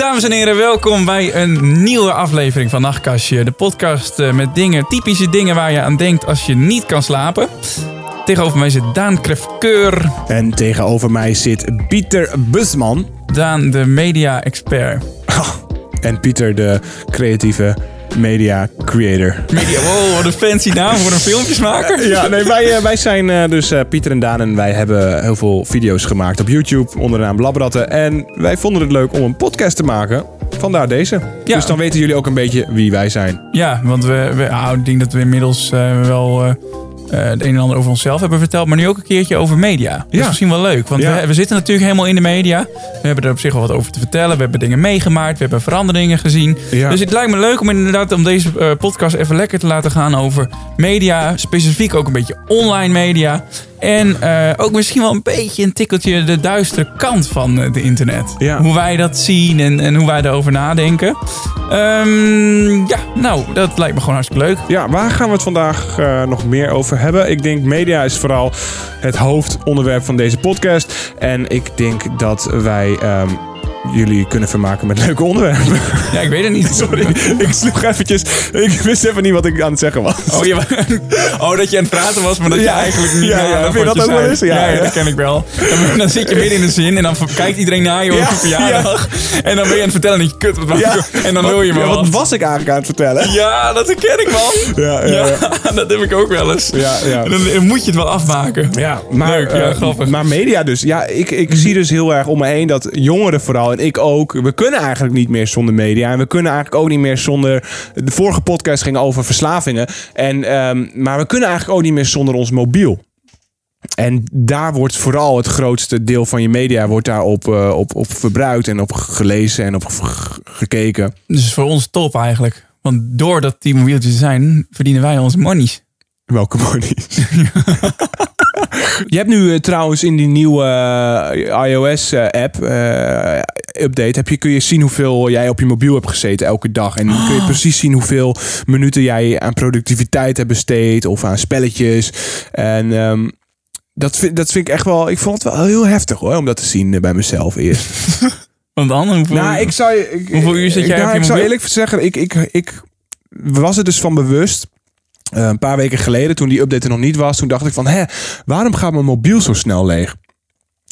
Dames en heren, welkom bij een nieuwe aflevering van Nachtkastje. De podcast eh, met dingen, typische dingen waar je aan denkt als je niet kan slapen. Tegenover mij zit Daan Krefkeur. En tegenover mij zit Pieter Busman. Daan, de media-expert. En Pieter, de creatieve media creator. Media, wow, wat een fancy naam voor een filmpjesmaker. Ja, nee, wij, eh, wij zijn eh, dus eh, Pieter en Daan en wij hebben heel veel video's gemaakt op YouTube onder de naam Labratten. En wij vonden het leuk om een podcast te maken. Vandaar deze. Ja. Dus dan weten jullie ook een beetje wie wij zijn. Ja, want we, we, ah, ik denk dat we inmiddels wel eh, het een en ander over onszelf hebben verteld. Maar nu ook een keertje over media. Dat is misschien wel leuk. Want Ja. we, we zitten natuurlijk helemaal in de media. We hebben er op zich wel wat over te vertellen. We hebben dingen meegemaakt. We hebben veranderingen gezien. Ja. Dus het lijkt me leuk om inderdaad om deze eh, podcast even lekker te laten gaan over media. Specifiek ook een beetje online media. En eh, ook misschien wel een beetje een tikkeltje de duistere kant van het internet. Ja. Hoe wij dat zien en, en hoe wij erover nadenken. Ehm, ja, nou, dat lijkt me gewoon hartstikke leuk. Ja, waar gaan we het vandaag eh, nog meer over hebben? Ik denk media is vooral het hoofdonderwerp van deze podcast. En ik denk dat wij ehm, jullie kunnen vermaken met leuke onderwerpen. Ja, ik weet het niet. Sorry, ik sloeg eventjes. Ik wist even niet wat ik aan het zeggen was. Oh, je, oh, dat je aan het praten was, maar dat je Ja. eigenlijk niet Ja, ja, vind je dat ook wel eens? Ja, Ja, dat ken ik wel. Dan, dan zit je midden in de zin en dan kijkt iedereen naar je op je verjaardag. En dan ben je aan het vertellen en denk je, kut, wat? En dan wil je maar ja, wat. wat was ik eigenlijk aan het vertellen? Ja, dat herken ik, man. Ja, ja, Ja, ja. dat heb ik ook wel eens. Ja, ja. Dan dan moet je het wel afmaken. Ja, maar, Leuk, ja, eh, grappig. maar media dus. Ja, ik, ik zie dus heel erg om me heen dat jongeren vooral en ik ook, we kunnen eigenlijk niet meer zonder media. En we kunnen eigenlijk ook niet meer zonder. De vorige podcast ging over verslavingen. En, ehm, maar we kunnen eigenlijk ook niet meer zonder ons mobiel. En daar wordt vooral het grootste deel van je media wordt daarop op, op, op verbruikt en op gelezen en op gekeken. Dus voor ons top eigenlijk. Want doordat die mobieltjes zijn, verdienen wij onze monies. Welke monies? Je hebt nu eh, trouwens in die nieuwe iOS-app update heb je, kun je zien hoeveel jij op je mobiel hebt gezeten elke dag. En kun je precies zien hoeveel minuten jij aan productiviteit hebt besteed of aan spelletjes. En ehm, dat, vind, dat vind ik echt wel. Ik vond het wel heel heftig hoor, om dat te zien eh, bij mezelf eerst. Want dan, hoeveel, nou, ik zou je. ik- Hoeveel uur zit jij nou, op je Ik zou eerlijk zeggen, ik, ik, ik was er dus van bewust. eh, een paar weken geleden, toen die update er nog niet was, toen dacht ik van, hè, waarom gaat mijn mobiel zo snel leeg?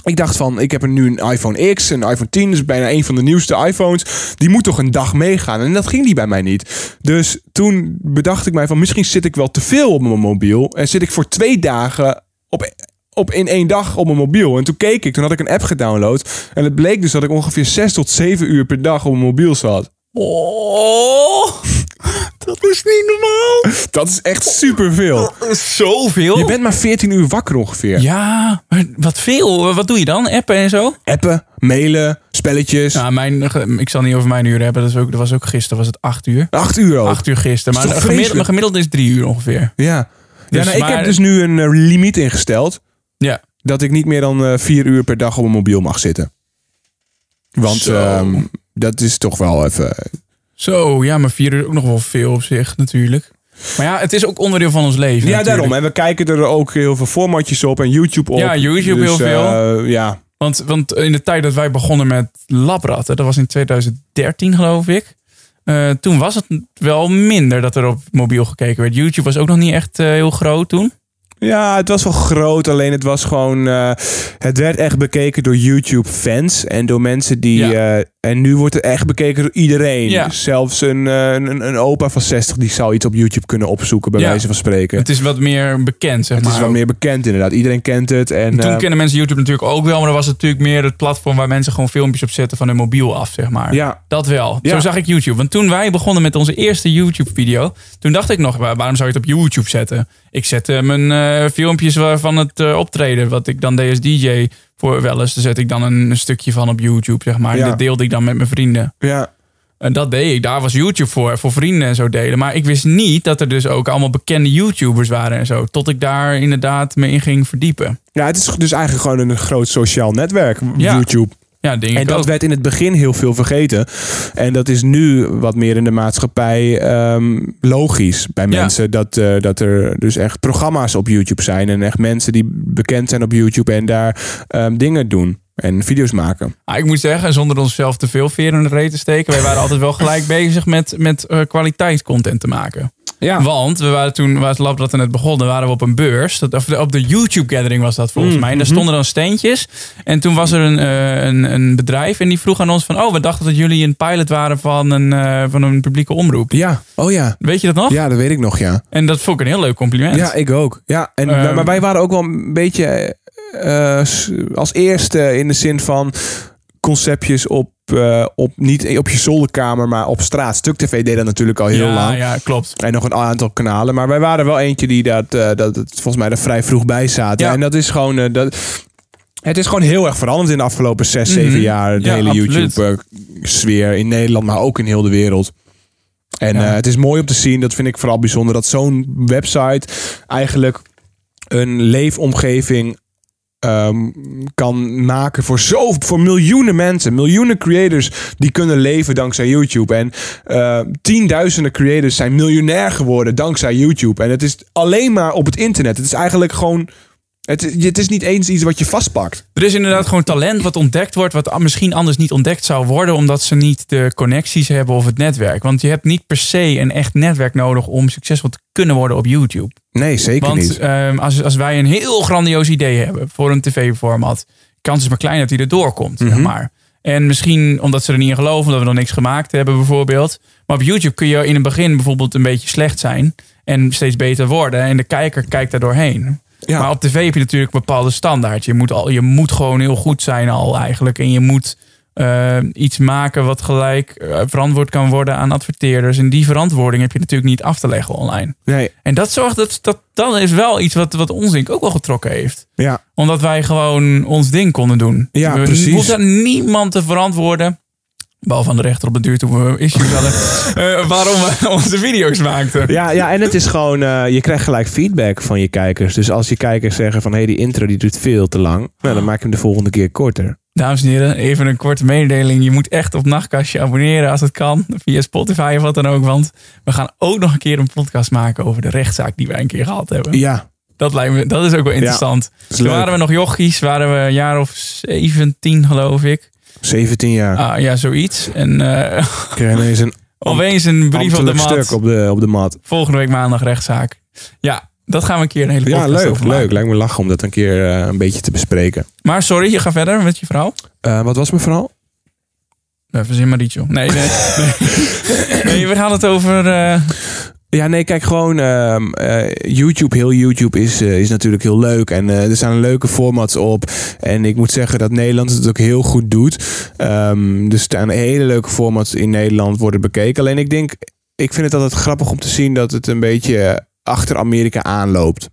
Ik dacht van, ik heb nu een iPhone X, een iPhone 10, dus bijna een van de nieuwste iPhones. Die moet toch een dag meegaan? En dat ging die bij mij niet. Dus toen bedacht ik mij van, misschien zit ik wel te veel op mijn mobiel. En zit ik voor twee dagen op, op in één dag op mijn mobiel. En toen keek ik, toen had ik een app gedownload. En het bleek dus dat ik ongeveer 6 tot 7 uur per dag op mijn mobiel zat. Oh, is niet normaal. Dat is echt superveel. Zoveel? Je bent maar 14 uur wakker ongeveer. Ja, maar wat veel. Wat doe je dan? Appen en zo? Appen, mailen, spelletjes. Nou, mijn, ik zal niet over mijn uren hebben. Dat, is ook, dat was ook gisteren, was het acht uur. 8 uur ook. Acht uur gisteren. Maar mijn gemiddelde is drie uur ongeveer. Ja. ja Dus nou, ik maar- heb dus nu een eh, limiet ingesteld. Ja. Dat ik niet meer dan eh, 4 uur per dag op mijn mobiel mag zitten. Want ehm, dat is toch wel even... Zo, ja, maar vier uur is ook nog wel veel op zich natuurlijk. Maar ja, het is ook onderdeel van ons leven. Ja, natuurlijk. daarom. En we kijken er ook heel veel formatjes op en YouTube op. Ja, YouTube heel veel. eh, ja, Want, want in de tijd dat wij begonnen met labratten, dat was in 2013 geloof ik. eh, toen was het wel minder dat er op mobiel gekeken werd. YouTube was ook nog niet echt eh, heel groot toen. Ja, het was wel groot, alleen het was gewoon. het werd echt bekeken door YouTube-fans en door mensen die. Ja. En nu wordt het echt bekeken door iedereen. Ja. Zelfs een, eh, een, een opa van 60 die zou iets op YouTube kunnen opzoeken, bij Ja. wijze van spreken. Het is wat meer bekend, zeg Het maar. is wel meer bekend, inderdaad. Iedereen kent het. En, Toen eh, kennen mensen YouTube natuurlijk ook wel, maar dan was het natuurlijk meer het platform waar mensen gewoon filmpjes op zetten van hun mobiel af, zeg maar. Ja. Dat wel. Ja. Zo zag ik YouTube. Want toen wij begonnen met onze eerste YouTube-video, toen dacht ik nog, waar- waarom zou je het op YouTube zetten? Ik zette mijn eh, filmpjes van het optreden, wat ik dan deed als DJ voor wel eens. Daar zet ik dan een, een stukje van op YouTube, zeg maar. En Ja. dat deelde ik dan met mijn vrienden. ja. En dat deed ik. Daar was YouTube voor, voor vrienden en zo delen. Maar ik wist niet dat er dus ook allemaal bekende YouTubers waren en zo. Tot ik daar inderdaad me in ging verdiepen. ja, het is dus eigenlijk gewoon een groot sociaal netwerk, Ja. YouTube. Ja, denk En ik dat ook. werd in het begin heel veel vergeten. En dat is nu wat meer in de maatschappij ehm, logisch bij Ja. mensen. Dat, eh, dat er dus echt programma's op YouTube zijn. En echt mensen die bekend zijn op YouTube en daar ehm, dingen doen. En video's maken. Ah, ik moet zeggen, zonder onszelf te veel veren in de reet te steken, wij waren altijd wel gelijk bezig met, met eh, kwaliteitscontent te maken. Ja. Want we waren toen, waar het lab dat er net begon, waren we op een beurs. Dat, of op de YouTube Gathering was dat volgens Mm, mij. En daar mhm. stonden dan steentjes. En toen was er een, eh, een, een bedrijf en die vroeg aan ons van... Oh, we dachten dat jullie een pilot waren van een, eh, van een publieke omroep. Ja. Oh ja. Weet je dat nog? Ja, dat weet ik nog, ja. En dat vond ik een heel leuk compliment. Ja, ik ook. Ja, en, Ehm. maar wij waren ook wel een beetje eh, als eerste in de zin van conceptjes op, eh, op niet op je zolderkamer, maar op straat. Stuk TV deed dat natuurlijk al heel ja, lang. ja, klopt. En nog een aantal kanalen. Maar wij waren wel eentje die dat, eh, dat het volgens mij er vrij vroeg bij zaten. Ja. En dat is gewoon. eh, dat, het is gewoon heel erg veranderd in de afgelopen zes, Mhm. zeven jaar. De Ja, hele. YouTube-sfeer in Nederland, maar ook in heel de wereld. En Ja. het is mooi om te zien, dat vind ik vooral bijzonder, dat zo'n website eigenlijk een leefomgeving ehm, kan maken voor, zo, voor miljoenen mensen. Miljoenen creators die kunnen leven dankzij YouTube. En eh, tienduizenden creators zijn miljonair geworden dankzij YouTube. En het is alleen maar op het internet. Het is eigenlijk gewoon... Het, is- het is niet eens iets wat je vastpakt. Er is inderdaad gewoon talent wat ontdekt wordt, wat misschien anders niet ontdekt zou worden, omdat ze niet de connecties hebben of het netwerk. Want je hebt niet per se een echt netwerk nodig om succesvol te kunnen worden op YouTube. Nee, zeker Want niet. ehm, als, als wij een heel grandioos idee hebben voor een tv-format, kans is maar klein dat hij er doorkomt, zeg Mhm. maar. En misschien omdat ze er niet in geloven, omdat we nog niks gemaakt hebben bijvoorbeeld. Maar op YouTube kun je in het begin bijvoorbeeld een beetje slecht zijn en steeds beter worden. En de kijker kijkt daar doorheen. Ja. Maar op tv heb je natuurlijk een bepaalde standaard. Je moet, al, je moet gewoon heel goed zijn al eigenlijk. En je moet eh, iets maken wat gelijk eh, verantwoord kan worden aan adverteerders. En die verantwoording heb je natuurlijk niet af te leggen online. Nee, En dat zorgt dat, dat, dat is wel iets wat, wat ons denk ik ook wel getrokken heeft. ja. Omdat wij gewoon ons ding konden doen. Ja, we precies. hoefden niemand te verantwoorden. Behalve aan de rechter op de duur toen we issues hadden. eh, waarom we onze video's maakten. Ja, ja, en het is gewoon, eh, je krijgt gelijk feedback van je kijkers. Dus als je kijkers zeggen van, hé, hey, die intro die duurt veel te lang. Nou, dan maak je hem de volgende keer korter. Dames en heren, even een korte mededeling. Je moet echt op Nachtkastje abonneren als het kan. Via Spotify of wat dan ook. Want we gaan ook nog een keer een podcast maken over de rechtszaak die wij een keer gehad hebben. Ja, Dat, lijkt me, dat is ook wel interessant. is Toen waren we nog jochies. Waren we een jaar of 17 geloof ik. 17 jaar. Ah, ja, zoiets. En eh kreeg ineens een opeens een brief op de mat. stuk op de, op de mat. Volgende week maandag rechtszaak. Ja, dat gaan we een keer een hele Ja, leuk, leuk. Lijkt me lachen om dat een keer eh, een beetje te bespreken. Maar sorry, je gaat verder met je vrouw. Eh, wat was mijn verhaal? Even zin maar Rietje. Nee, nee, nee. nee. we gaan het over... Ja, nee, kijk gewoon. ehm, eh, YouTube, heel YouTube is, eh, is natuurlijk heel leuk. En eh, er staan leuke formats op. En ik moet zeggen dat Nederland het ook heel goed doet. Ehm, er staan hele leuke formats in Nederland worden bekeken. Alleen ik denk, ik vind het altijd grappig om te zien dat het een beetje achter Amerika aanloopt.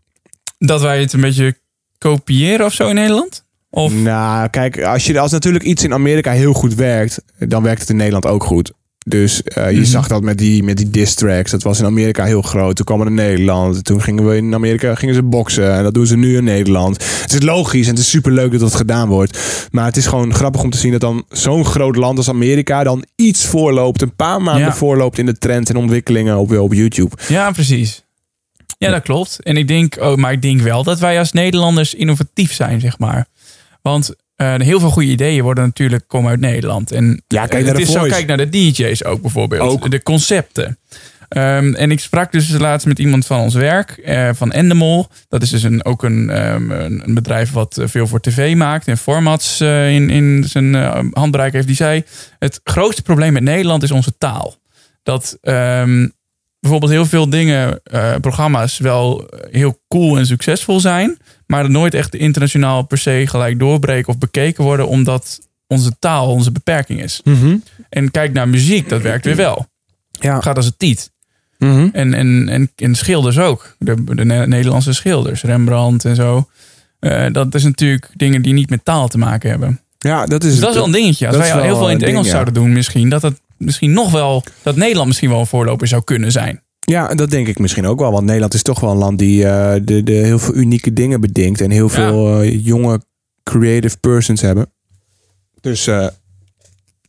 dat wij het een beetje kopiëren of zo in Nederland? Of Nou, kijk, als, je, als natuurlijk iets in Amerika heel goed werkt, dan werkt het in Nederland ook goed. Dus eh, je Mhm. zag dat met die, met die diss tracks. Dat was in Amerika heel groot. Toen kwam het in Nederland. Toen gingen we in Amerika gingen ze boksen. En dat doen ze nu in Nederland. Het is logisch en het is superleuk dat dat gedaan wordt. Maar het is gewoon grappig om te zien dat dan zo'n groot land als Amerika dan iets voorloopt. Een paar maanden Ja. voorloopt in de trend en ontwikkelingen op, op YouTube. Ja, precies. Ja, dat klopt. En ik denk, oh, maar ik denk wel dat wij als Nederlanders innovatief zijn, zeg maar. Want eh, heel veel goede ideeën worden natuurlijk komen uit Nederland. En Ja, kijk eh, naar het de is zo, kijk naar de DJ's ook bijvoorbeeld. Ook. De concepten. Ehm, en ik sprak dus laatst met iemand van ons werk, eh, van Endemol. Dat is dus een, ook een, ehm, een bedrijf wat veel voor tv maakt en formats in, in zijn eh, handbereik heeft. Die zei, het grootste probleem met Nederland is onze taal. Dat ehm, bijvoorbeeld heel veel dingen, eh, programma's, wel heel cool en succesvol zijn. Maar dat nooit echt internationaal per se gelijk doorbreken of bekeken worden. Omdat onze taal onze beperking is. En kijk naar muziek, dat werkt weer wel. Ja. Gaat als het tiet. Mhm. En, en, en, en schilders ook. De, de Ne- Nederlandse schilders, Rembrandt en zo. Eh, dat is natuurlijk dingen die niet met taal te maken hebben. Ja, dat is Dus dat is wel een dingetje. Als wij heel veel in het Engels ding, ja. zouden doen, misschien dat het misschien nog wel dat Nederland misschien wel een voorloper zou kunnen zijn. Ja, dat denk ik misschien ook wel. Want Nederland is toch wel een land die eh, de, de heel veel unieke dingen bedenkt. En heel veel eh, jonge creative persons hebben. Dus eh,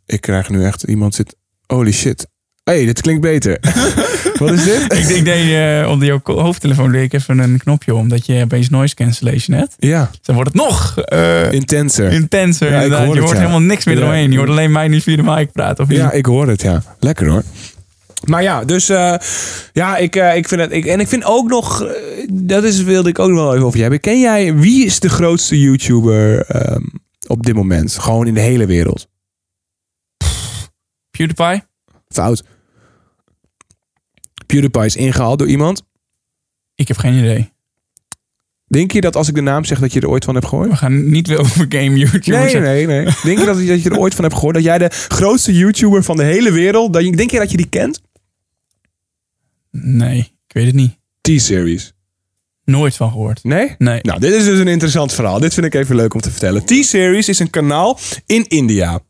ik krijg nu echt iemand zit. Holy shit. Hey, dit klinkt beter. Wat is dit? ik, ik deed eh, onder hoofdtelefoon deed ik even een knopje om. Dat je opeens noise cancellation hebt. Ja, Dan wordt het nog eh, intenser. intenser. Ja, hoor je het, hoort ja. helemaal niks meer eromheen. Je hoort alleen mij niet via de mic praten. Of niet? Ja, ik hoor het, ja. Lekker hoor. Maar ja, dus eh, ja, ik, ik vind het. Ik, en ik vind ook nog. dat is, wilde ik ook nog wel even over je hebben. Ken jij. Wie is de grootste YouTuber ehm, op dit moment? Gewoon in de hele wereld. PewDiePie? Fout. PewDiePie is ingehaald door iemand. Ik heb geen idee. Denk je dat als ik de naam zeg dat je er ooit van hebt gehoord? We gaan niet weer over game YouTubers. Nee, nee, nee. Denk je dat, dat je er ooit van hebt gehoord? Dat jij de grootste YouTuber van de hele wereld. Dat je, denk je dat je die kent? Nee, ik weet het niet. T-Series. Nooit van gehoord. Nee? Nee. Nou, dit is dus een interessant verhaal. Dit vind ik even leuk om te vertellen. T-Series is een kanaal in India.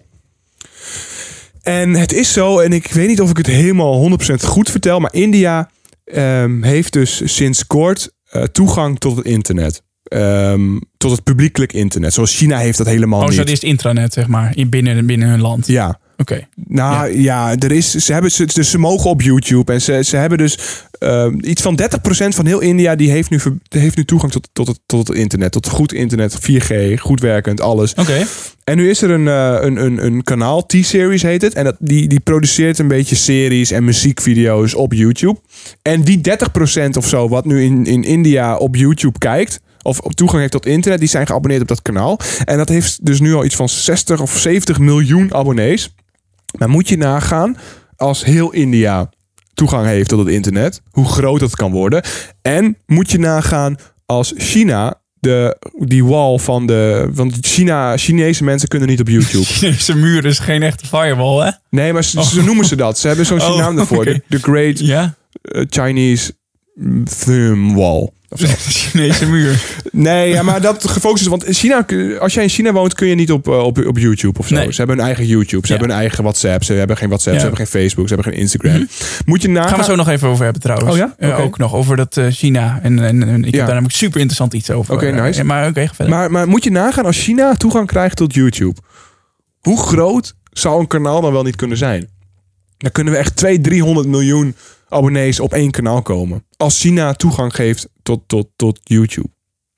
En het is zo, en ik weet niet of ik het helemaal 100% goed vertel, maar India ehm, heeft dus sinds kort eh, toegang tot het internet. Ehm, tot het publiekelijk internet. Zoals China heeft dat helemaal Oh, niet. zo dit is het intranet, zeg maar. in- Binnen, binnen hun land. Ja, Oké. nou ja, er is, ze, hebben, ze, dus ze mogen op YouTube. En ze, ze hebben dus ehm, iets van 30% van heel India die heeft nu, heeft nu toegang tot, tot, het, tot het internet. Tot goed internet, 4G, goed werkend, alles. Oké. En nu is er een, eh, een, een, een kanaal, T-Series heet het. En dat, die, die produceert een beetje series en muziekvideo's op YouTube. En die 30% of zo, wat nu in, in India op YouTube kijkt, of op toegang heeft tot internet, die zijn geabonneerd op dat kanaal. En dat heeft dus nu al iets van 60 of 70 miljoen abonnees. Maar moet je nagaan, als heel India toegang heeft tot het internet, hoe groot dat kan worden. En moet je nagaan als China de, die wall van de. Want China, Chinese mensen kunnen niet op YouTube. Chinese muur is geen echte firewall, hè? Nee, maar ze, zo noemen ze dat. Ze hebben zo'n Oh, naam ervoor. De, de Great eh, Chinese Thumb Wall. Of zo. De Chinese muur. Nee, ja, maar dat gefocust is. Want in China, als jij in China woont, kun je niet op, eh, op, op YouTube of zo. Nee. Ze hebben hun eigen YouTube. Ze Ja. hebben hun eigen WhatsApp. Ze hebben geen WhatsApp. Ja. Ze hebben geen Facebook. Ze hebben geen Instagram. Moet je nagaan. Gaan we zo nog even over hebben trouwens. Oh ja? Eh, ook nog over dat eh, China. En, en, en ik heb daar namelijk super interessant iets over. Oké, nice. maar oké. Maar, maar moet je nagaan als China toegang krijgt tot YouTube. Hoe groot zou een kanaal dan wel niet kunnen zijn? Dan kunnen we echt 200, 300 miljoen abonnees op één kanaal komen. Als China toegang geeft tot, tot, tot YouTube.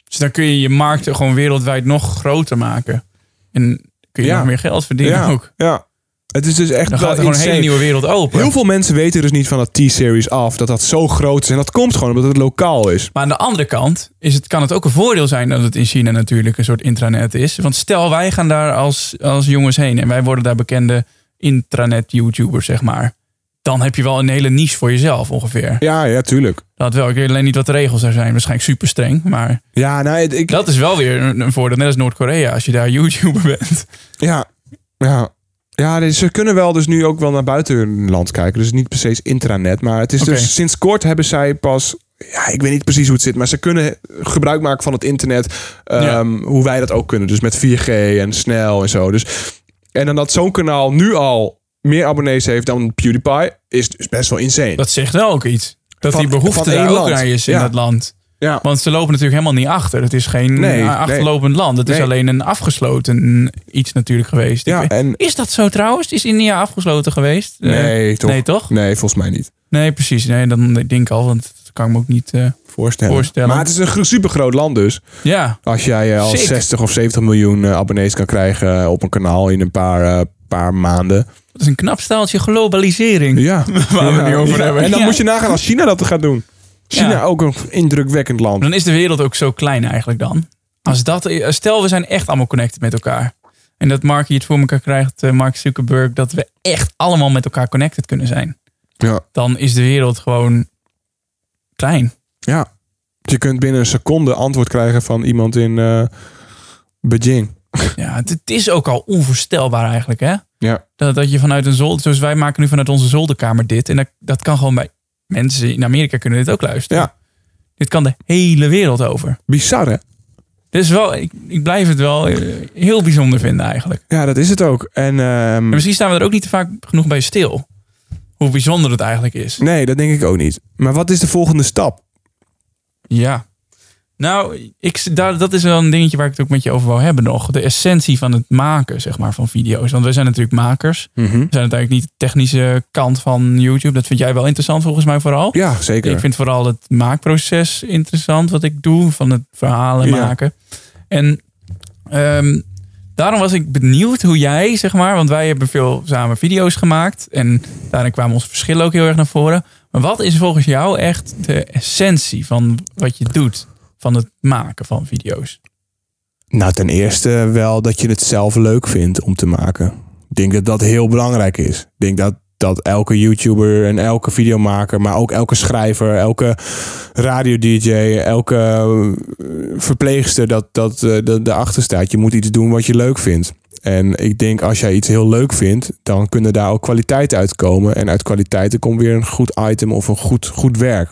Dus dan kun je je markt gewoon wereldwijd nog groter maken. En kun je Ja. nog meer geld verdienen ja, ook. ja. Het is dus echt Dan gaat er gewoon een hele nieuwe wereld open. Heel veel mensen weten dus niet van dat T-Series af. Dat dat zo groot is. En dat komt gewoon omdat het lokaal is. Maar aan de andere kant is het, kan het ook een voordeel zijn dat het in China natuurlijk een soort intranet is. Want stel wij gaan daar als, als jongens heen en wij worden daar bekende intranet-YouTubers, zeg maar. Dan heb je wel een hele niche voor jezelf ongeveer. Ja, ja, tuurlijk. Dat wel. Ik weet alleen niet wat de regels daar zijn. Waarschijnlijk super streng. Maar Ja, nou, ik, dat is wel weer een, een voordeel. Net als Noord-Korea als je daar YouTuber bent. Ja, ja. Ja, ze kunnen wel dus nu ook wel naar buitenland kijken. Dus niet precies intranet. Maar het is dus sinds kort hebben zij pas... Ja, ik weet niet precies hoe het zit. Maar ze kunnen gebruik maken van het internet. ehm, Hoe wij dat ook kunnen. Dus met 4G en snel en zo. Dus, en dan dat zo'n kanaal nu al meer abonnees heeft dan PewDiePie... is dus best wel insane. Dat zegt wel ook iets. Dat Van- die behoefte daar één ook naar is in Ja. het land. ja. Want ze lopen natuurlijk helemaal niet achter. Het is geen Nee, eh, achterlopend land. Het is alleen een afgesloten iets natuurlijk geweest. Ja, en... Is dat zo trouwens? Is India afgesloten geweest? Eh, Nee, toch? Nee, toch? Nee, volgens mij niet. Nee, precies. Nee, dan denk ik al, want dat kan ik me ook niet... eh, Voorstellen. Voorstellen. Maar het is een super groot land dus. ja, Als jij eh, al Sick. 60 of 70 miljoen eh, abonnees kan krijgen eh, op een kanaal in een paar, paar maanden. dat is een knap staaltje globalisering. Ja. Waar we het nu over hebben. En dan moet je nagaan als China dat gaat doen. China ook een indrukwekkend land. Dan is de wereld ook zo klein eigenlijk dan. Als dat, stel, we zijn echt allemaal connected met elkaar. En dat Mark hier het voor elkaar krijgt, Mark Zuckerberg, dat we echt allemaal met elkaar connected kunnen zijn. Ja. Dan is de wereld gewoon klein. Ja. Je kunt binnen een seconde antwoord krijgen van iemand in eh, Beijing. Ja, het, is ook al onvoorstelbaar eigenlijk, hè? Ja. Dat, dat je vanuit een zolder, zoals wij maken nu vanuit onze zolderkamer dit. En dat, dat kan gewoon bij mensen in Amerika kunnen dit ook luisteren. Ja. Dit kan de hele wereld over. Bizar hè? Dus wel, ik, ik blijf het wel eh, heel bijzonder vinden eigenlijk. Ja, dat is het ook. En ehm, En misschien staan we er ook niet te vaak genoeg bij stil. Hoe bijzonder het eigenlijk is. nee, dat denk ik ook niet. Maar wat is de volgende stap? Ja. Nou, ik, daar, dat is wel een dingetje waar ik het ook met je over wil hebben nog. De essentie van het maken, zeg maar, van video's. Want wij zijn natuurlijk makers. Mhm. We zijn uiteindelijk niet de technische kant van YouTube. Dat vind jij wel interessant volgens mij vooral. Ja, zeker. Ik vind vooral het maakproces interessant wat ik doe. Van het verhalen Ja. maken. En ehm, daarom was ik benieuwd hoe jij, zeg maar... Want wij hebben veel samen video's gemaakt. En daarin kwamen onze verschillen ook heel erg naar voren. Wat is volgens jou echt de essentie van wat je doet? Van het maken van video's? Nou, ten eerste wel dat je het zelf leuk vindt om te maken. Ik denk dat dat heel belangrijk is. Ik denk dat, dat elke YouTuber en elke videomaker, maar ook elke schrijver, elke radio-dj, elke eh, verpleegster dat, dat, eh, dat erachter staat. Je moet iets doen wat je leuk vindt. En ik denk als jij iets heel leuk vindt, dan kunnen daar ook kwaliteiten uitkomen. En uit kwaliteiten komt weer een goed item of een goed, goed werk.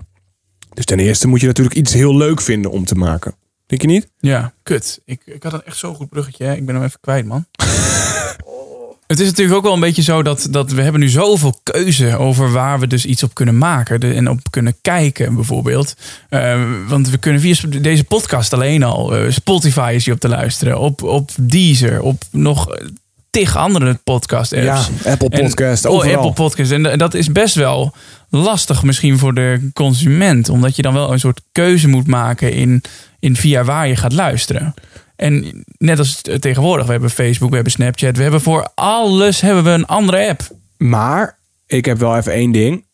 Dus ten eerste moet je natuurlijk iets heel leuk vinden om te maken. Denk je niet? Ja, kut. Ik, ik had een echt zo'n goed bruggetje. Hè? Ik ben hem even kwijt, man. Het is natuurlijk ook wel een beetje zo dat, dat we hebben nu zoveel keuze over waar we dus iets op kunnen maken de- en op kunnen kijken bijvoorbeeld. Eh, want we kunnen via deze podcast alleen al, eh, Spotify is hier op te luisteren, op, op Deezer, op nog eh, tig andere podcast apps. Ja, Apple En- Podcast, oh, overal. Apple Podcast. En dat is best wel lastig misschien voor de consument. Omdat je dan wel een soort keuze moet maken in, in via waar je gaat luisteren. En net als tegenwoordig, we hebben Facebook, we hebben Snapchat. We hebben voor alles hebben we een andere app. Maar ik heb wel even één ding.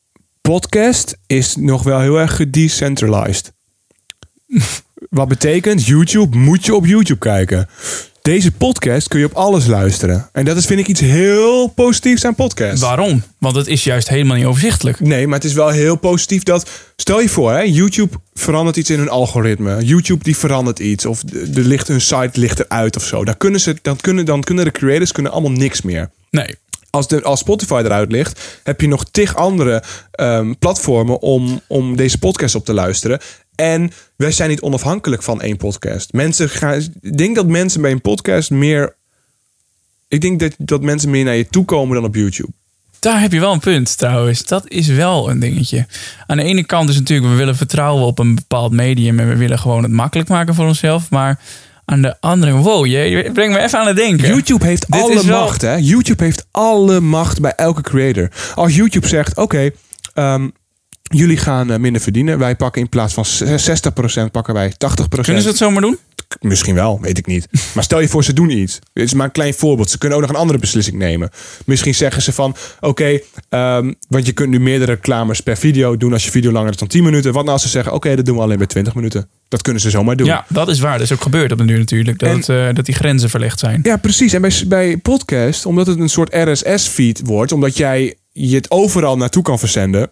Podcast is nog wel heel erg gedecentralized. Wat betekent, YouTube moet je op YouTube kijken. Deze podcast kun je op alles luisteren. En dat is, vind ik, iets heel positiefs aan podcast. Waarom? Want het is juist helemaal niet overzichtelijk. Nee, maar het is wel heel positief dat... Stel je voor, hè, YouTube verandert iets in hun algoritme. YouTube die verandert iets. Of de, de ligt, hun site ligt eruit of zo. Dan kunnen, ze, dan, kunnen, dan kunnen de creators kunnen allemaal niks meer. Nee. Als, de, als Spotify eruit ligt, heb je nog tig andere ehm, platformen om, om deze podcast op te luisteren. En wij zijn niet onafhankelijk van één podcast. Mensen gaan, ik denk dat mensen bij een podcast meer. Ik denk dat, dat mensen meer naar je toe komen dan op YouTube. Daar heb je wel een punt trouwens. Dat is wel een dingetje. Aan de ene kant is natuurlijk, we willen vertrouwen op een bepaald medium. En we willen gewoon het makkelijk maken voor onszelf. Maar aan de andere, wow, je, brengt me even aan het denken. YouTube heeft Dit alle wel- macht, hè? YouTube heeft alle macht bij elke creator. Als YouTube zegt: Oké, ehm, jullie gaan eh, minder verdienen. Wij pakken in plaats van 60% pakken wij 80%. Kunnen ze het zomaar doen? Misschien wel, weet ik niet. Maar stel je voor, ze doen iets. Dit is maar een klein voorbeeld. Ze kunnen ook nog een andere beslissing nemen. Misschien zeggen ze van, oké, ehm, want je kunt nu meerdere reclames per video doen als je video langer is dan 10 minuten. Wat nou als ze zeggen, oké, dat doen we alleen bij 20 minuten. Dat kunnen ze zomaar doen. Ja, dat is waar. Dat is ook gebeurd op de duur natuurlijk. Dat, En- eh, dat die grenzen verlegd zijn. Ja, precies. En bij, bij podcast, omdat het een soort RSS-feed wordt, omdat jij je het overal naartoe kan verzenden,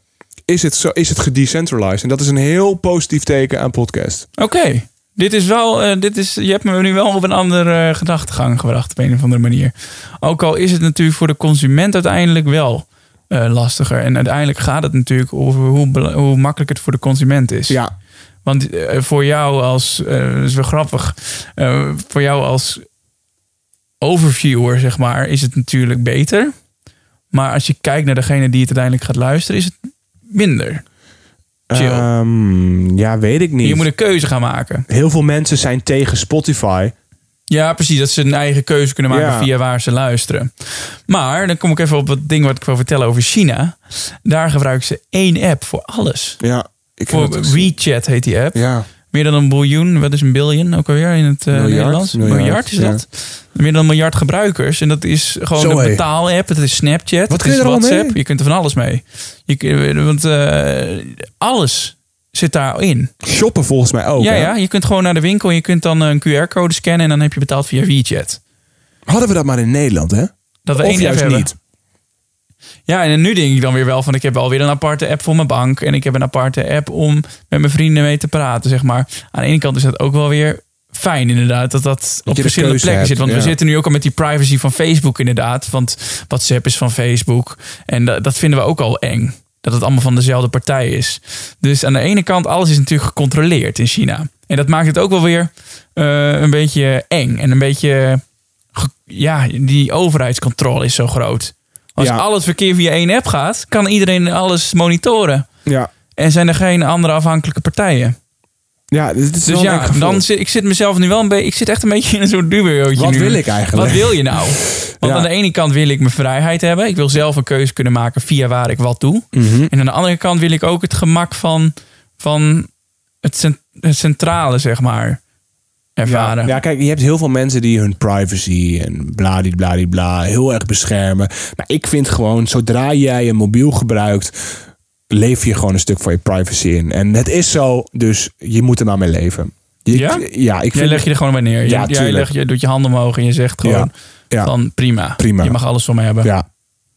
is het, zo, is het gedecentralized. En dat is een heel positief teken aan podcast. Oké. Dit is wel, eh, dit is, je hebt me nu wel op een andere eh, gedachtegang gebracht op een of andere manier. Ook al is het natuurlijk voor de consument uiteindelijk wel eh, lastiger. En uiteindelijk gaat het natuurlijk over hoe, hoe makkelijk het voor de consument is. Ja, Want voor jou als, dat is wel grappig, voor jou als overviewer, zeg maar, is het natuurlijk beter. Maar als je kijkt naar degene die het uiteindelijk gaat luisteren, is het minder. Ehm, ja weet ik niet. Je moet een keuze gaan maken. Heel veel mensen zijn tegen Spotify. Ja, precies. Dat ze een eigen keuze kunnen maken Ja. via waar ze luisteren. Maar dan kom ik even op het ding wat ik wil vertellen over China. Daar gebruiken ze één app voor alles. Ja, ik Voor het- WeChat heet die app. Ja, Meer dan een biljoen. Wat is een biljoen ook alweer in het eh, Miljard? Nederlands? Miljard, Miljard, is ja. dat? Meer dan een miljard gebruikers. En dat is gewoon Zo, een betaal-app. Het is Snapchat. Wat het kun je is WhatsApp. mee? Je kunt er van alles mee. Je, kun- want eh, alles zit daarin. shoppen volgens mij ook. ja, hè? ja, je kunt gewoon naar de winkel en je kunt dan een QR-code scannen en dan heb je betaald via WeChat. Hadden we dat maar in Nederland, hè? Dat we Of één juist hebben. Ja, en nu denk ik dan weer wel van ik heb alweer een aparte app voor mijn bank en ik heb een aparte app om met mijn vrienden mee te praten, zeg maar. Aan de ene kant is dat ook wel weer fijn inderdaad dat dat op de verschillende plekken hebt, zit. Want we zitten nu ook al met die privacy van Facebook inderdaad, want WhatsApp is van Facebook en dat, dat vinden we ook al eng. Dat het allemaal van dezelfde partij is. Dus aan de ene kant, alles is natuurlijk gecontroleerd in China. En dat maakt het ook wel weer eh, een beetje eng. En een beetje... Ja, die overheidscontrole is zo groot. Als Ja. al het verkeer via één app gaat, kan iedereen alles monitoren. Ja. En zijn er geen andere afhankelijke partijen. Ja, dit is Dus wel een eng ja, dan zit ik zit mezelf nu wel een beetje. Ik zit echt een beetje in een soort dubiootje Wat nu. wil ik eigenlijk? Wat wil je nou? Want Ja. aan de ene kant wil ik mijn vrijheid hebben. Ik wil zelf een keuze kunnen maken via waar ik wat doe. Mhm. En aan de andere kant wil ik ook het gemak van, van het, cent- het centrale, zeg maar, ervaren. Ja, ja, kijk, je hebt heel veel mensen die hun privacy en bladibladibla heel erg beschermen. Maar ik vind gewoon, zodra jij een mobiel gebruikt, leef je gewoon een stuk van je privacy in. En het is zo, dus je moet er maar mee leven. Je- Ja? Ja, ik Jij vind... leg je er gewoon bij neer. Ja, jij, legt, je doet je handen omhoog en je zegt gewoon ja. van prima. Prima. Je mag alles van me hebben. Ja.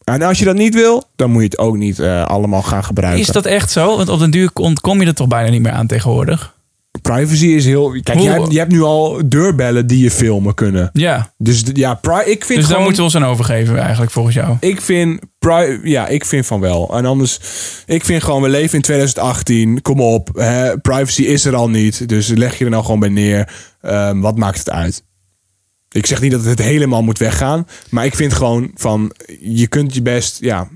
En als je dat niet wil, dan moet je het ook niet eh, allemaal gaan gebruiken. Is dat echt zo? Want op den duur ontkom je er toch bijna niet meer aan tegenwoordig. Privacy is heel... Kijk, jij, hebt- je hebt nu al deurbellen die je filmen kunnen. Ja. Dus ja, pri- ik vind Dus daar gewoon... moeten we ons aan overgeven eigenlijk volgens jou. Ik vind, pri- ja, ik vind van wel. En anders, ik vind gewoon, we leven in 2018. Kom op, hè, privacy is er al niet. Dus leg je er nou gewoon bij neer. Ehm, wat maakt het uit? Ik zeg niet dat het helemaal moet weggaan. Maar ik vind gewoon van, je kunt je best, ja...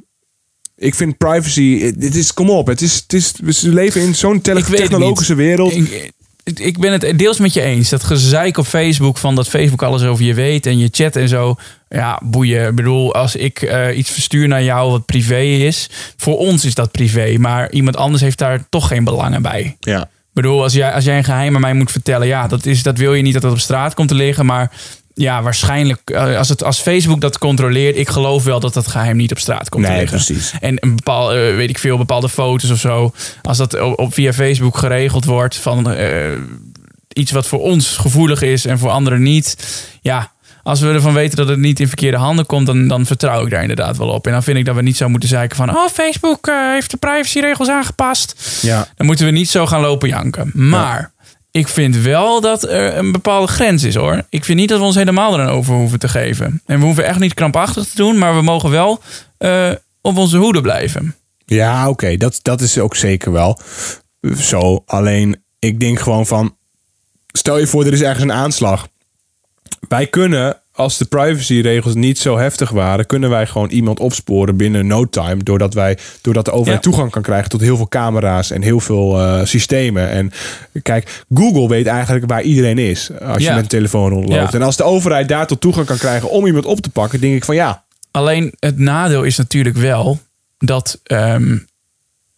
Ik vind privacy, dit is, kom op, het is, het is, we leven in zo'n technologische wereld. Ik, ik ben het deels met je eens. Dat gezeik op Facebook van dat Facebook alles over je weet en je chat en zo. Ja, boeien. Ik bedoel, als ik eh, iets verstuur naar jou wat privé is, voor ons is dat privé. Maar iemand anders heeft daar toch geen belangen bij. Ja. Ik bedoel, als jij, als jij een geheim aan mij moet vertellen, ja, dat, is, dat wil je niet dat dat op straat komt te liggen. Maar ja, waarschijnlijk, eh, als, het, als Facebook dat controleert, ik geloof wel dat dat geheim niet op straat komt te Nee, liggen. precies. En een bepaalde, eh, weet ik veel, bepaalde foto's of zo. Als dat op, via Facebook geregeld wordt van eh, iets wat voor ons gevoelig is en voor anderen niet. Ja, als we ervan weten dat het niet in verkeerde handen komt, dan, dan vertrouw ik daar inderdaad wel op. En dan vind ik dat we niet zo moeten zeiken van, oh, Facebook heeft de privacyregels aangepast. Ja. Dan moeten we niet zo gaan lopen janken. Maar ik vind wel dat er een bepaalde grens is hoor. Ik vind niet dat we ons helemaal eraan over hoeven te geven. En we hoeven echt niet krampachtig te doen, maar we mogen wel eh, op onze hoede blijven. Ja, oké, dat, dat is ook zeker wel zo. Alleen, ik denk gewoon van, stel je voor, er is ergens een aanslag. Wij kunnen, als de privacyregels niet zo heftig waren, kunnen wij gewoon iemand opsporen binnen no time. Doordat, wij, doordat de overheid Ja. toegang kan krijgen tot heel veel camera's en heel veel eh, systemen. En kijk, Google weet eigenlijk waar iedereen is als je met een telefoon rondloopt. Ja. En als de overheid daar tot toegang kan krijgen om iemand op te pakken, denk ik van ja, Alleen het nadeel is natuurlijk wel dat ehm,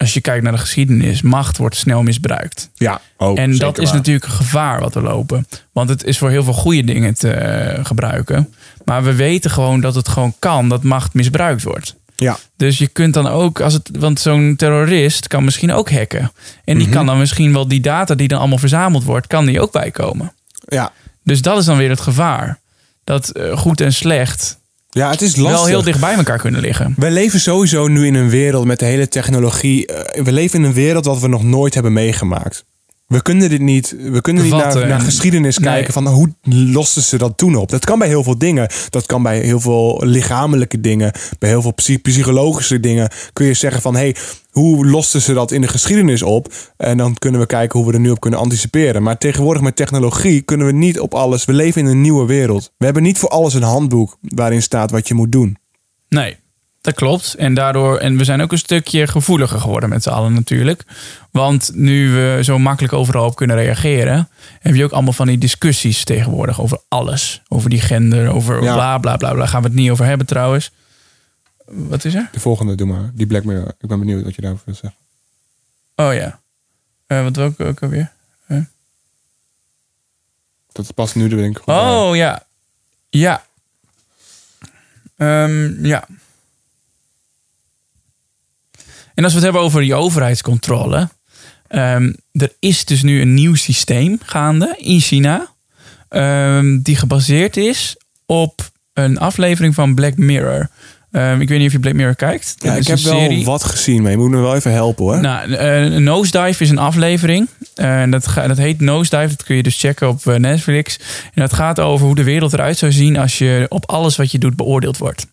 als je kijkt naar de geschiedenis, macht wordt snel misbruikt. ja, oh, en dat is waar. natuurlijk een gevaar wat we lopen. Want het is voor heel veel goede dingen te eh, gebruiken. Maar we weten gewoon dat het gewoon kan dat macht misbruikt wordt. Ja, Dus je kunt dan ook, als het, want zo'n terrorist kan misschien ook hacken. En Mhm. die kan dan misschien wel die data die dan allemaal verzameld wordt, kan die ook bijkomen. ja. Dus dat is dan weer het gevaar. Dat eh, goed en slecht ja, het is lastig. wel heel dicht bij elkaar kunnen liggen. We leven sowieso nu in een wereld met de hele technologie. eh, We leven in een wereld wat we nog nooit hebben meegemaakt. We kunnen dit niet. We kunnen niet naar, naar geschiedenis nee. kijken van hoe losten ze dat toen op. Dat kan bij heel veel dingen. Dat kan bij heel veel lichamelijke dingen. Bij heel veel psy- psychologische dingen. Kun je zeggen van hey, hoe losten ze dat in de geschiedenis op? En dan kunnen we kijken hoe we er nu op kunnen anticiperen. Maar tegenwoordig met technologie kunnen we niet op alles. We leven in een nieuwe wereld. We hebben niet voor alles een handboek waarin staat wat je moet doen. Nee, dat klopt. En daardoor, en we zijn ook een stukje gevoeliger geworden met z'n allen natuurlijk. Want nu we zo makkelijk overal op kunnen reageren, heb je ook allemaal van die discussies tegenwoordig over alles. Over die gender, over Ja. bla bla bla bla. Gaan we het niet over hebben trouwens. Wat is er? De volgende, doe maar. Die Black Mirror. Ik ben benieuwd wat je daarover wil zeggen. Oh ja. Eh, wat ik ook alweer? Dat past nu de denk ik. goed bij. Oh ja. Ja. Ehm, ja. En als we het hebben over die overheidscontrole. ehm, er is dus nu een nieuw systeem gaande in China. ehm, die gebaseerd is op een aflevering van Black Mirror. Ehm, ik weet niet of je Black Mirror kijkt. Ja, ik heb wel wat gezien, maar je moet me wel even helpen hoor. Nou, eh, Nosedive is een aflevering. En dat, ga- dat heet Nosedive. Dat kun je dus checken op eh, Netflix. En dat gaat over hoe de wereld eruit zou zien als je op alles wat je doet beoordeeld wordt.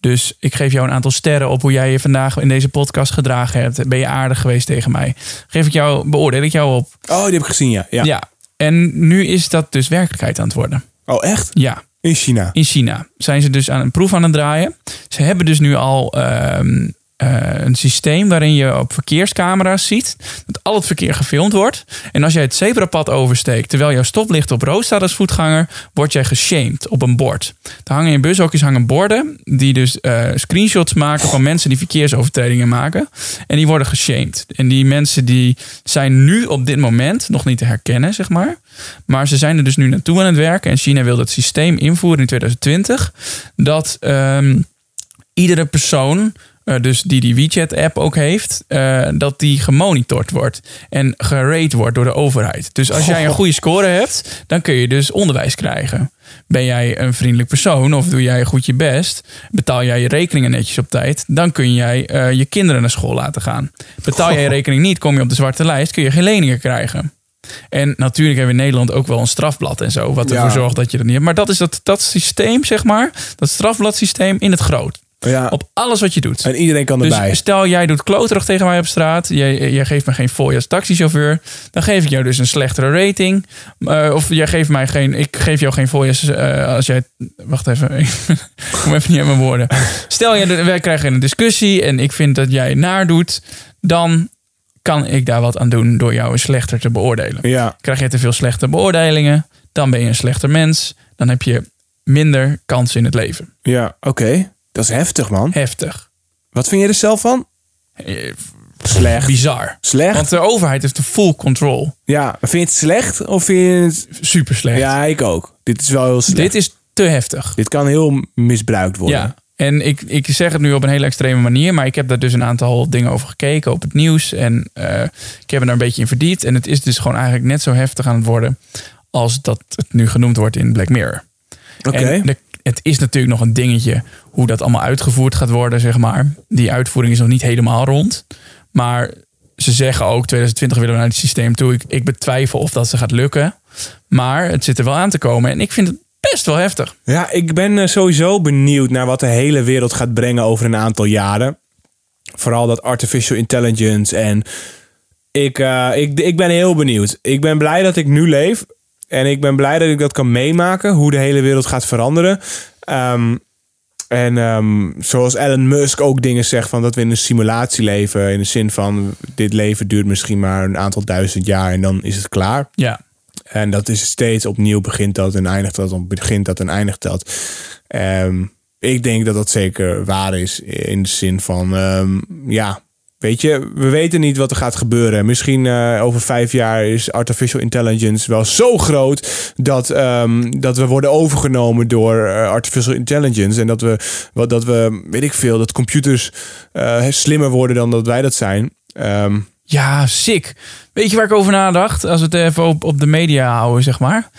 Dus ik geef jou een aantal sterren op hoe jij je vandaag in deze podcast gedragen hebt. Ben je aardig geweest tegen mij? Geef ik jou, beoordeel ik jou op? oh, die heb ik gezien, ja. ja. Ja. En nu is dat dus werkelijkheid aan het worden. Oh, echt? Ja. In China. In China zijn ze dus aan een proef aan het draaien. Ze hebben dus nu al ehm, eh, een systeem waarin je op verkeerscamera's ziet dat al het verkeer gefilmd wordt. En als jij het zebrapad oversteekt terwijl jouw stoplicht op rood staat als voetganger, word jij geshamed op een bord. Er hangen in bushokjes hangen borden die dus eh, screenshots maken van mensen die verkeersovertredingen maken. En die worden geshamed. En die mensen die zijn nu op dit moment nog niet te herkennen, zeg maar. Maar ze zijn er dus nu naartoe aan het werken. En China wil dat systeem invoeren in 2020. Dat ehm, iedere persoon eh, dus die die WeChat-app ook heeft, eh, dat die gemonitord wordt en gerate wordt door de overheid. Dus als jij een goede score hebt, dan kun je dus onderwijs krijgen. Ben jij een vriendelijk persoon of doe jij goed je best, betaal jij je rekeningen netjes op tijd, dan kun jij eh, je kinderen naar school laten gaan. Betaal jij je rekening niet, kom je op de zwarte lijst, kun je geen leningen krijgen. En natuurlijk hebben we in Nederland ook wel een strafblad en zo, wat ervoor Ja. zorgt dat je dat niet hebt. Maar dat is dat, dat systeem, zeg maar, dat strafbladsysteem in het groot. Ja. Op alles wat je doet. En iedereen kan Dus erbij. stel, jij doet kloterig tegen mij op straat. Jij, jij geeft me geen fooi als taxichauffeur. Dan geef ik jou dus een slechtere rating. Eh, of jij geeft mij geen... Ik geef jou geen fooi als, eh, als jij... Wacht even. Ik kom even niet aan mijn woorden. Stel, jij, wij krijgen een discussie en ik vind dat jij naar doet. Dan kan ik daar wat aan doen door jou slechter te beoordelen. Ja. Krijg je te veel slechte beoordelingen, dan ben je een slechter mens. Dan heb je minder kansen in het leven. Ja, oké. Dat is heftig, man. Heftig. Wat vind je er zelf van? Eh, Slecht. Bizar. Slecht? Want de overheid heeft de full control. Ja, maar vind je het slecht of vind je het... Super slecht. Ja, ik ook. Dit is wel heel slecht. Dit is te heftig. Dit kan heel misbruikt worden. Ja. En ik, ik zeg het nu op een hele extreme manier, maar ik heb daar dus een aantal dingen over gekeken op het nieuws. En eh, ik heb er een beetje in verdiept. En het is dus gewoon eigenlijk net zo heftig aan het worden als dat het nu genoemd wordt in Black Mirror. Oké. Het is natuurlijk nog een dingetje hoe dat allemaal uitgevoerd gaat worden, zeg maar. Die uitvoering is nog niet helemaal rond. Maar ze zeggen ook, 2020 willen we naar het systeem toe. Ik, ik betwijfel of dat ze gaat lukken. Maar het zit er wel aan te komen. En ik vind het best wel heftig. Ja, ik ben eh, sowieso benieuwd naar wat de hele wereld gaat brengen over een aantal jaren. Vooral dat artificial intelligence. En ik, eh, ik, ik ben heel benieuwd. Ik ben blij dat ik nu leef. En ik ben blij dat ik dat kan meemaken. Hoe de hele wereld gaat veranderen. Ehm, en ehm, zoals Elon Musk ook dingen zegt van dat we in een simulatie leven. In de zin van dit leven duurt misschien maar een aantal duizend jaar en dan is het klaar. Ja, En dat is steeds opnieuw begint dat en eindigt dat, dan begint dat en eindigt dat. Ehm, ik denk dat dat zeker waar is in de zin van, ja, weet je, we weten niet wat er gaat gebeuren. Misschien eh, over vijf jaar is artificial intelligence wel zo groot dat, ehm, dat we worden overgenomen door eh, artificial intelligence en dat we, wat, dat we, weet ik veel, dat computers eh, slimmer worden dan dat wij dat zijn. Ehm, ja, sick. Weet je waar ik over nadacht? Als we het even op, op de media houden, zeg maar.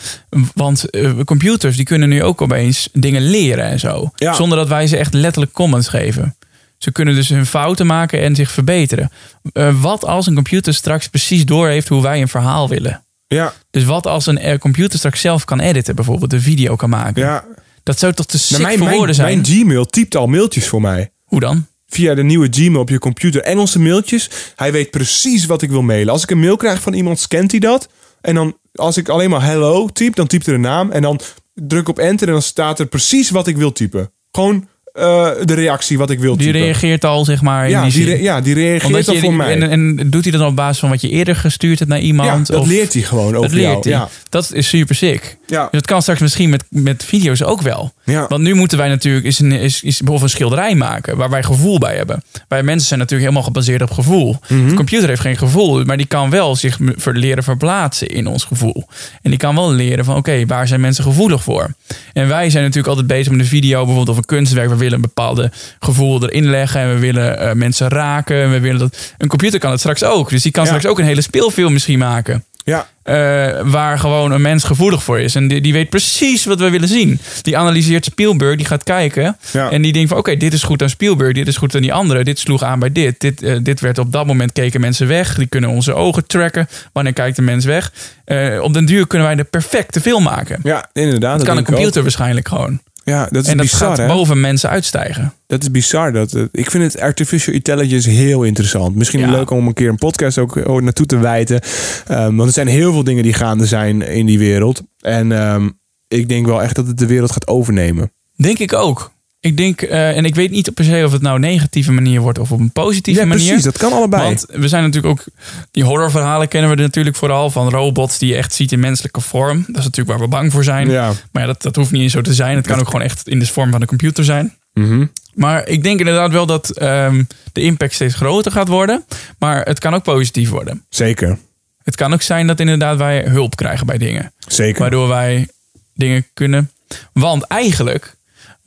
Want computers die kunnen nu ook opeens dingen leren en zo. Ja. Zonder dat wij ze echt letterlijk comments geven. Ze kunnen dus hun fouten maken en zich verbeteren. Eh, wat als een computer straks precies doorheeft hoe wij een verhaal willen? ja, Dus wat als een eh, computer straks zelf kan editen, bijvoorbeeld een video kan maken? ja. Dat zou toch te sick Nou, mijn, voor woorden zijn? mijn Gmail typt al mailtjes voor mij. Hoe dan? Via de nieuwe Gmail op je computer. Engelse mailtjes. Hij weet precies wat ik wil mailen. Als ik een mail krijg van iemand, scant hij dat. En dan, als ik alleen maar hello typ, dan typt er een naam. En dan druk op enter en dan staat er precies wat ik wil typen. Gewoon eh, de reactie wat ik wil Die typen. reageert al, zeg maar. in ja, die ja, die reageert Omdat al je, voor mij. En, en doet hij dat op basis van wat je eerder gestuurd hebt naar ja, iemand? dat of, leert hij gewoon over dat leert jou. hij. Ja. Dat is super sick. Ja. Dus dat kan straks misschien met, met video's ook wel. Ja. Want nu moeten wij natuurlijk is een, is, is bijvoorbeeld een schilderij maken waar wij gevoel bij hebben. Wij mensen zijn natuurlijk helemaal gebaseerd op gevoel. Mhm. De computer heeft geen gevoel, maar die kan wel zich leren verplaatsen in ons gevoel. En die kan wel leren van oké, waar zijn mensen gevoelig voor? En wij zijn natuurlijk altijd bezig met een video, bijvoorbeeld of een kunstwerk. We willen een bepaalde gevoel erin leggen en we willen eh, mensen raken. En we willen dat. Een computer kan het straks ook. Dus die kan Ja. straks ook een hele speelfilm misschien maken. Ja. Eh, waar gewoon een mens gevoelig voor is. En die, die weet precies wat we willen zien. Die analyseert Spielberg, die gaat kijken. Ja. En die denkt van oké, dit is goed aan Spielberg, dit is goed aan die andere. Dit sloeg aan bij dit. Dit, eh, dit werd op dat moment keken mensen weg. Die kunnen onze ogen tracken. Wanneer kijkt de mens weg? Eh, op den duur kunnen wij de perfecte film maken. ja, inderdaad. Dat kan een computer waarschijnlijk gewoon. Ja, dat is En dat bizar, gaat hè? boven mensen uitstijgen. Dat is bizar. Dat, eh, ik vind het artificial intelligence heel interessant. Misschien Ja. leuk om een keer een podcast ook ooit naartoe te wijten. Ehm, want er zijn heel veel dingen die gaande zijn in die wereld. En ehm, ik denk wel echt dat het de wereld gaat overnemen. Denk ik ook. Ik denk, eh, en ik weet niet per se of het nou een negatieve manier wordt of op een positieve Ja, manier. precies. Dat kan allebei. Want we zijn natuurlijk ook, die horrorverhalen kennen we er natuurlijk vooral van robots die je echt ziet in menselijke vorm. Dat is natuurlijk waar we bang voor zijn. ja. Maar ja, dat, dat hoeft niet eens zo te zijn. Het kan ook gewoon echt in de vorm van een computer zijn. Mhm. Maar ik denk inderdaad wel dat ehm, de impact steeds groter gaat worden. Maar het kan ook positief worden. Zeker. Het kan ook zijn dat inderdaad wij hulp krijgen bij dingen. Zeker. Waardoor wij dingen kunnen. Want eigenlijk,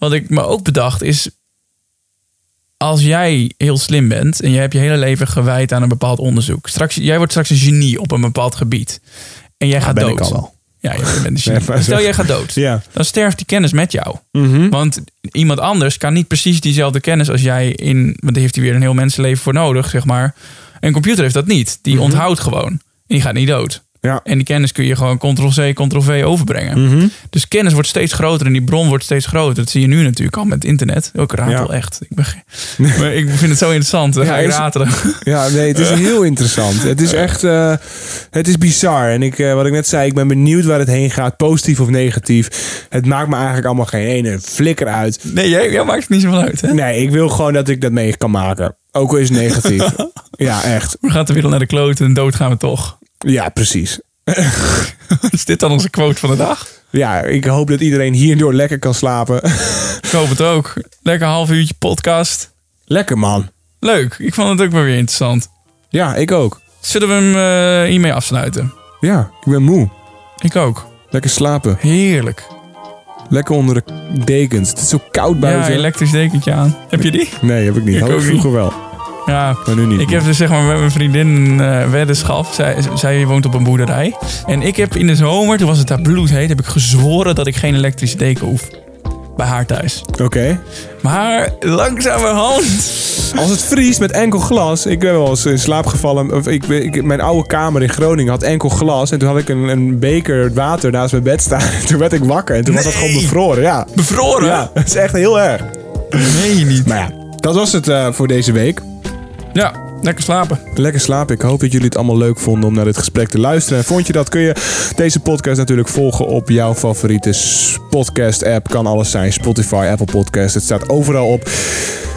wat ik me ook bedacht is. Als jij heel slim bent en je hebt je hele leven gewijd aan een bepaald onderzoek. Straks, jij wordt straks een genie op een bepaald gebied. En jij gaat ben dood. ik al wel. Ja, je bent een genie. Nee, Stel, jij gaat dood. Ja. Dan sterft die kennis met jou. Mhm. Want iemand anders kan niet precies diezelfde kennis als jij in. Want daar heeft hij weer een heel mensenleven voor nodig, zeg maar. Een computer heeft dat niet. Die onthoudt gewoon. En die gaat niet dood. Ja. En die kennis kun je gewoon ctrl-c, ctrl-v overbrengen. Mhm. Dus kennis wordt steeds groter en die bron wordt steeds groter. Dat zie je nu natuurlijk al met internet. Ook ratel Ja. echt. Ik, ben, maar ik vind het zo interessant. Ja, is- ratelen. Ja, nee, het is heel interessant. Het is echt, eh, het is bizar. En ik, eh, wat ik net zei, ik ben benieuwd waar het heen gaat, positief of negatief. Het maakt me eigenlijk allemaal geen ene flikker uit. Nee, jij, jij maakt het niet zoveel uit. Hè? Nee, ik wil gewoon dat ik dat mee kan maken. Ook al is het negatief. ja, echt. We gaan de wereld naar de kloten en dood gaan we toch. Ja, precies. Is dit dan onze quote van de dag? Ja, ik hoop dat iedereen hierdoor lekker kan slapen. Ik hoop het ook. Lekker half uurtje podcast. lekker man. Leuk. Ik vond het ook wel weer interessant. Ja, ik ook. Zullen we hem eh, hiermee afsluiten? Ja, ik ben moe. Ik ook. Lekker slapen. Heerlijk. Lekker onder de dekens. Het is zo koud Ja, buiten. elektrisch dekentje aan. Heb je die? nee, heb ik niet. Ik Had ik ook vroeger wel. Ja. Maar nu niet. Ik heb dus zeg maar met mijn vriendin een eh, weddenschap. Zij, zij woont op een boerderij. En ik heb in de zomer, toen was het daar bloedheet, heb ik gezworen dat ik geen elektrische deken hoef. Bij haar thuis. Oké. Maar langzamerhand. Als het vriest met enkel glas. Ik ben wel eens in slaap gevallen. Of ik, ik, mijn oude kamer in Groningen had enkel glas. En toen had ik een, een beker water naast mijn bed staan. En toen werd ik wakker. En toen was dat gewoon bevroren. Ja. Bevroren? Ja, dat is echt heel erg. Nee, niet. Maar ja, dat was het eh, voor deze week. Ja, lekker slapen. Lekker slapen. Ik hoop dat jullie het allemaal leuk vonden om naar dit gesprek te luisteren. En vond je dat, kun je deze podcast natuurlijk volgen op jouw favoriete podcast app. Kan alles zijn. Spotify, Apple Podcast. Het staat overal op.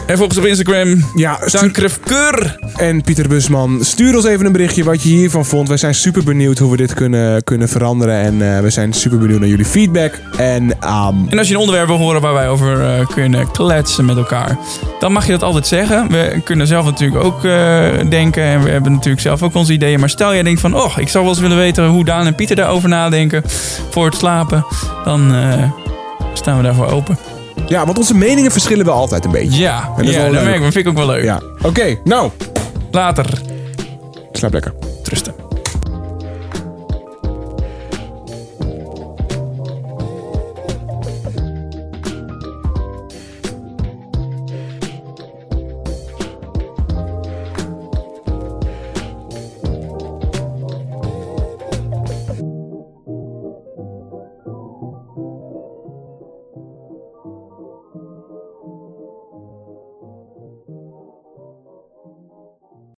En volg ons op Instagram. Ja, Dankrefkeur. en Pieter Busman, stuur ons even een berichtje wat je hiervan vond. Wij zijn super benieuwd hoe we dit kunnen, kunnen veranderen. En eh, we zijn super benieuwd naar jullie feedback. En ehm, En als je een onderwerp wil horen waar wij over eh, kunnen kletsen met elkaar, dan mag je dat altijd zeggen. We kunnen zelf natuurlijk ook eh, denken en we hebben natuurlijk zelf ook onze ideeën. Maar stel jij denkt van, oh, ik zou wel eens willen weten hoe Daan en Pieter daarover nadenken voor het slapen, dan staan we daarvoor open. ja, want onze meningen verschillen wel altijd een beetje. Ja, dat ja dat leuk. merk ik, vind ik ook wel leuk. Ja, oké. nou, Later. slaap lekker.